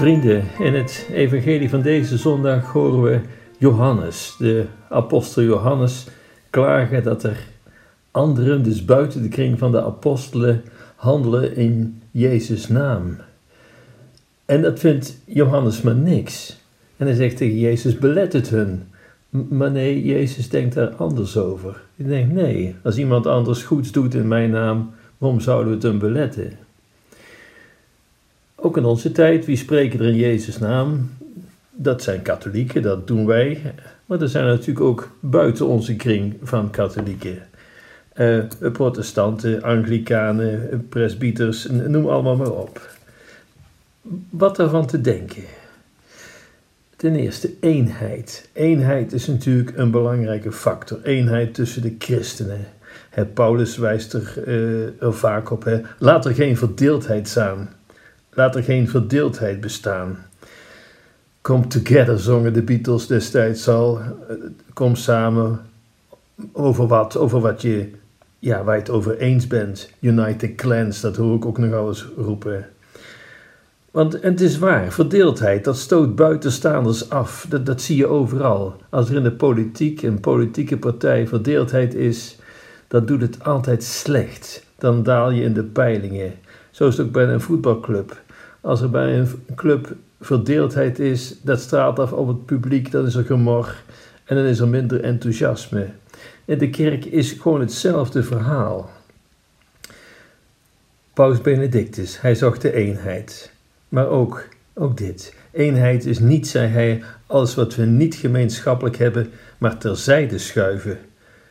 Vrienden, in het evangelie van deze zondag horen we Johannes, de apostel Johannes, klagen dat er anderen, dus buiten de kring van de apostelen, handelen in Jezus' naam. En dat vindt Johannes maar niks. En hij zegt tegen Jezus, belet het hun. Maar nee, Jezus denkt daar anders over. Hij denkt, nee, als iemand anders goeds doet in mijn naam, waarom zouden we het hem beletten? Ook in onze tijd, wie spreken er in Jezus' naam? Dat zijn katholieken, dat doen wij. Maar er zijn natuurlijk ook buiten onze kring van katholieken. Uh, protestanten, anglikanen, presbyters, noem allemaal maar op. Wat ervan te denken? Ten eerste eenheid. Eenheid is natuurlijk een belangrijke factor. Eenheid tussen de christenen. Paulus wijst er, uh, vaak op. Hè. Laat er geen verdeeldheid staan. Laat er geen verdeeldheid bestaan. Come together, zongen de Beatles destijds al. Kom samen over wat, over wat je, ja, waar je het over eens bent. United Clans, dat hoor ik ook nog alles roepen. Want het is waar, verdeeldheid, dat stoot buitenstaanders af. Dat, dat zie je overal. Als er in de politiek, een politieke partij, verdeeldheid is, dan doet het altijd slecht. Dan daal je in de peilingen. Zo is het ook bij een voetbalclub. Als er bij een club verdeeldheid is, dat straalt af op het publiek, dan is er gemor en dan is er minder enthousiasme. In de kerk is gewoon hetzelfde verhaal. Paus Benedictus, hij zocht de eenheid. Maar ook, ook dit. Eenheid is niet, zei hij, alles wat we niet gemeenschappelijk hebben, maar terzijde schuiven.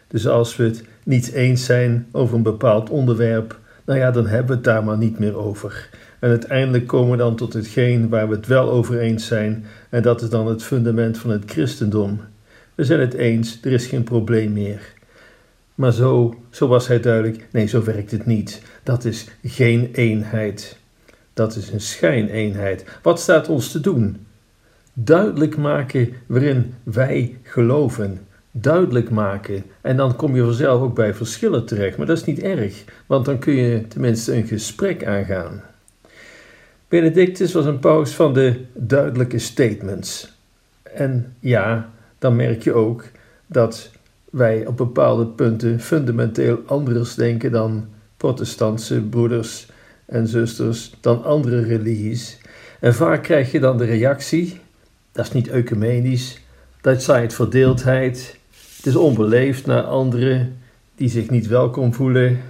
Dus als we het niet eens zijn over een bepaald onderwerp, nou ja, dan hebben we het daar maar niet meer over. En uiteindelijk komen we dan tot hetgeen waar we het wel over eens zijn, en dat is dan het fundament van het christendom. We zijn het eens, er is geen probleem meer. Maar zo, zo was hij duidelijk, nee, zo werkt het niet. Dat is geen eenheid. Dat is een schijneenheid. Wat staat ons te doen? Duidelijk maken waarin wij geloven. Duidelijk maken. En dan kom je vanzelf ook bij verschillen terecht. Maar dat is niet erg, want dan kun je tenminste een gesprek aangaan. Benedictus was een paus van de duidelijke statements. En ja, dan merk je ook dat wij op bepaalde punten fundamenteel anders denken dan protestantse broeders en zusters, dan andere religies. En vaak krijg je dan de reactie, dat is niet ecumenisch, dat zaait verdeeldheid, het is onbeleefd naar anderen die zich niet welkom voelen.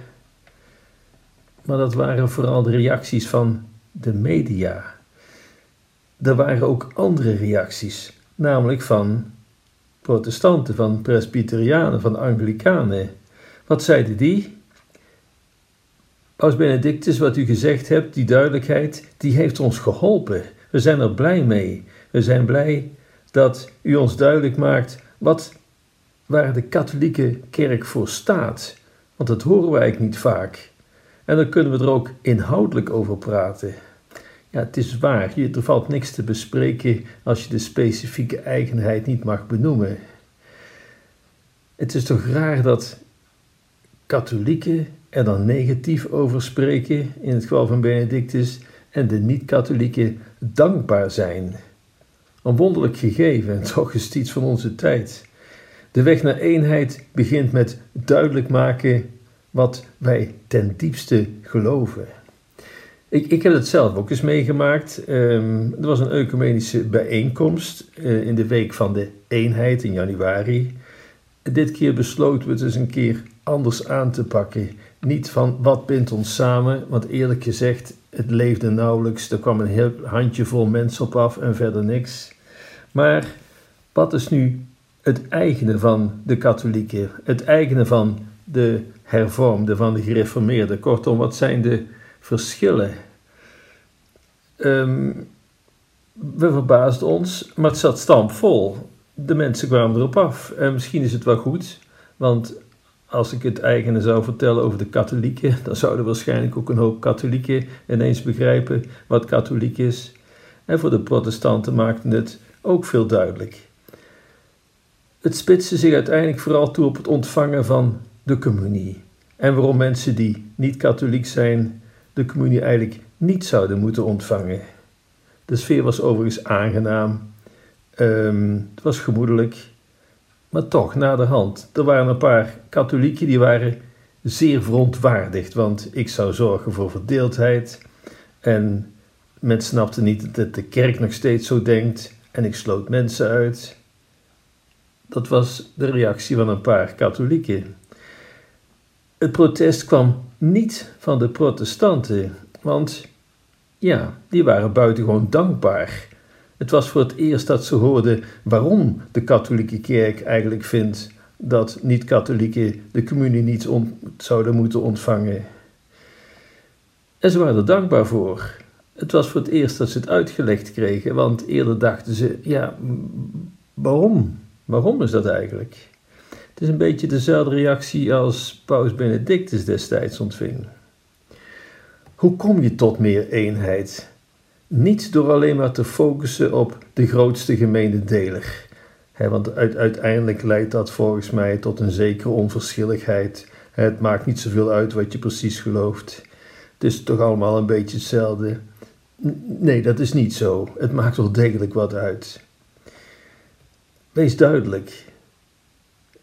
Maar dat waren vooral de reacties van de media. Er waren ook andere reacties, namelijk van protestanten, van presbyterianen, van anglikanen. Wat zeiden die? Paus Benedictus, wat u gezegd hebt, die duidelijkheid, die heeft ons geholpen. We zijn er blij mee. We zijn blij dat u ons duidelijk maakt wat, waar de katholieke kerk voor staat. Want dat horen we eigenlijk niet vaak. En dan kunnen we er ook inhoudelijk over praten. Ja, het is waar, er valt niks te bespreken als je de specifieke eigenheid niet mag benoemen. Het is toch raar dat katholieken er dan negatief over spreken, in het geval van Benedictus, en de niet-katholieken dankbaar zijn. Een wonderlijk gegeven en toch is iets van onze tijd. De weg naar eenheid begint met duidelijk maken wat wij ten diepste geloven. Ik, ik heb het zelf ook eens meegemaakt. Um, er was een ecumenische bijeenkomst uh, in de week van de eenheid in januari. Dit keer besloten we het eens een keer anders aan te pakken. Niet van wat bindt ons samen, want eerlijk gezegd, het leefde nauwelijks. Er kwam een heel handjevol mensen op af en verder niks. Maar wat is nu het eigene van de katholieken, het eigene van de hervormden, van de gereformeerden? Kortom, wat zijn de verschillen? Um, we verbaasden ons, maar het zat stampvol. De mensen kwamen erop af. En misschien is het wel goed, want als ik het eigene zou vertellen over de katholieken, dan zouden waarschijnlijk ook een hoop katholieken ineens begrijpen wat katholiek is. En voor de protestanten maakte het ook veel duidelijk. Het spitste zich uiteindelijk vooral toe op het ontvangen van de communie. En waarom mensen die niet katholiek zijn, de communie eigenlijk niet zouden moeten ontvangen. De sfeer was overigens aangenaam. Ehm, het was gemoedelijk. Maar toch, naderhand, er waren een paar katholieken die waren zeer verontwaardigd, want ik zou zorgen voor verdeeldheid. En men snapte niet dat de kerk nog steeds zo denkt en ik sloot mensen uit. Dat was de reactie van een paar katholieken. Het protest kwam niet van de protestanten, want ja, die waren buitengewoon dankbaar. Het was voor het eerst dat ze hoorden waarom de katholieke kerk eigenlijk vindt dat niet-katholieken de communie niet zouden moeten ontvangen. En ze waren er dankbaar voor. Het was voor het eerst dat ze het uitgelegd kregen, want eerder dachten ze: ja, waarom? Waarom is dat eigenlijk? Het is een beetje dezelfde reactie als Paus Benedictus destijds ontving. Hoe kom je tot meer eenheid? Niet door alleen maar te focussen op de grootste gemene deler. want uiteindelijk leidt dat volgens mij tot een zekere onverschilligheid. het maakt niet zoveel uit wat je precies gelooft. Het is toch allemaal een beetje hetzelfde. Nee, dat is niet zo. Het maakt wel degelijk wat uit. Wees duidelijk.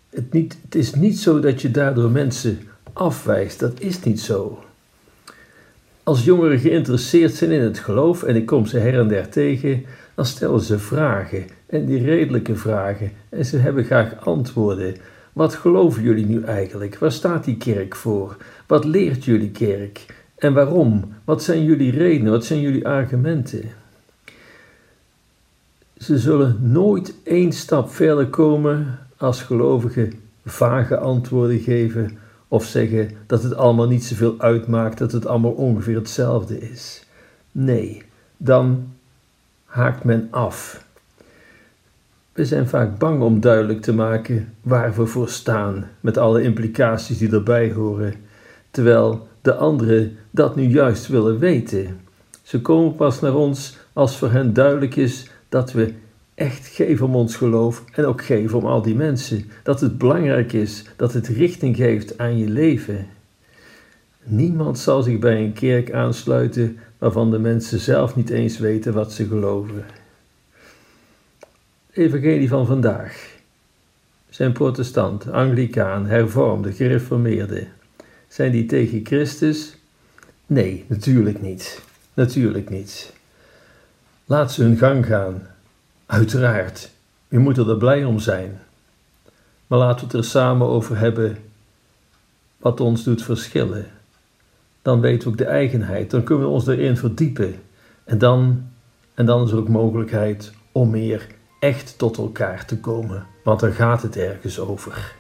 Het, niet, het is niet zo dat je daardoor mensen afwijst. Dat is niet zo. Als jongeren geïnteresseerd zijn in het geloof en ik kom ze her en der tegen, dan stellen ze vragen en die redelijke vragen en ze hebben graag antwoorden. Wat geloven jullie nu eigenlijk? Waar staat die kerk voor? Wat leert jullie kerk? En waarom? Wat zijn jullie redenen? Wat zijn jullie argumenten? Ze zullen nooit één stap verder komen als gelovigen vage antwoorden geven of zeggen dat het allemaal niet zoveel uitmaakt, dat het allemaal ongeveer hetzelfde is. Nee, dan haakt men af. We zijn vaak bang om duidelijk te maken waar we voor staan, met alle implicaties die erbij horen, terwijl de anderen dat nu juist willen weten. Ze komen pas naar ons als voor hen duidelijk is dat we echt geven om ons geloof en ook geven om al die mensen. Dat het belangrijk is, dat het richting geeft aan je leven. Niemand zal zich bij een kerk aansluiten waarvan de mensen zelf niet eens weten wat ze geloven. Evangelie van vandaag. Zijn protestant, anglicaan, hervormde, gereformeerde. Zijn die tegen Christus? Nee, natuurlijk niet. Natuurlijk niet. Laat ze hun gang gaan. Uiteraard, we moeten er blij om zijn. Maar laten we het er samen over hebben wat ons doet verschillen. Dan weten we ook de eigenheid, dan kunnen we ons erin verdiepen. En dan, en dan is er ook mogelijkheid om meer echt tot elkaar te komen, want dan gaat het ergens over.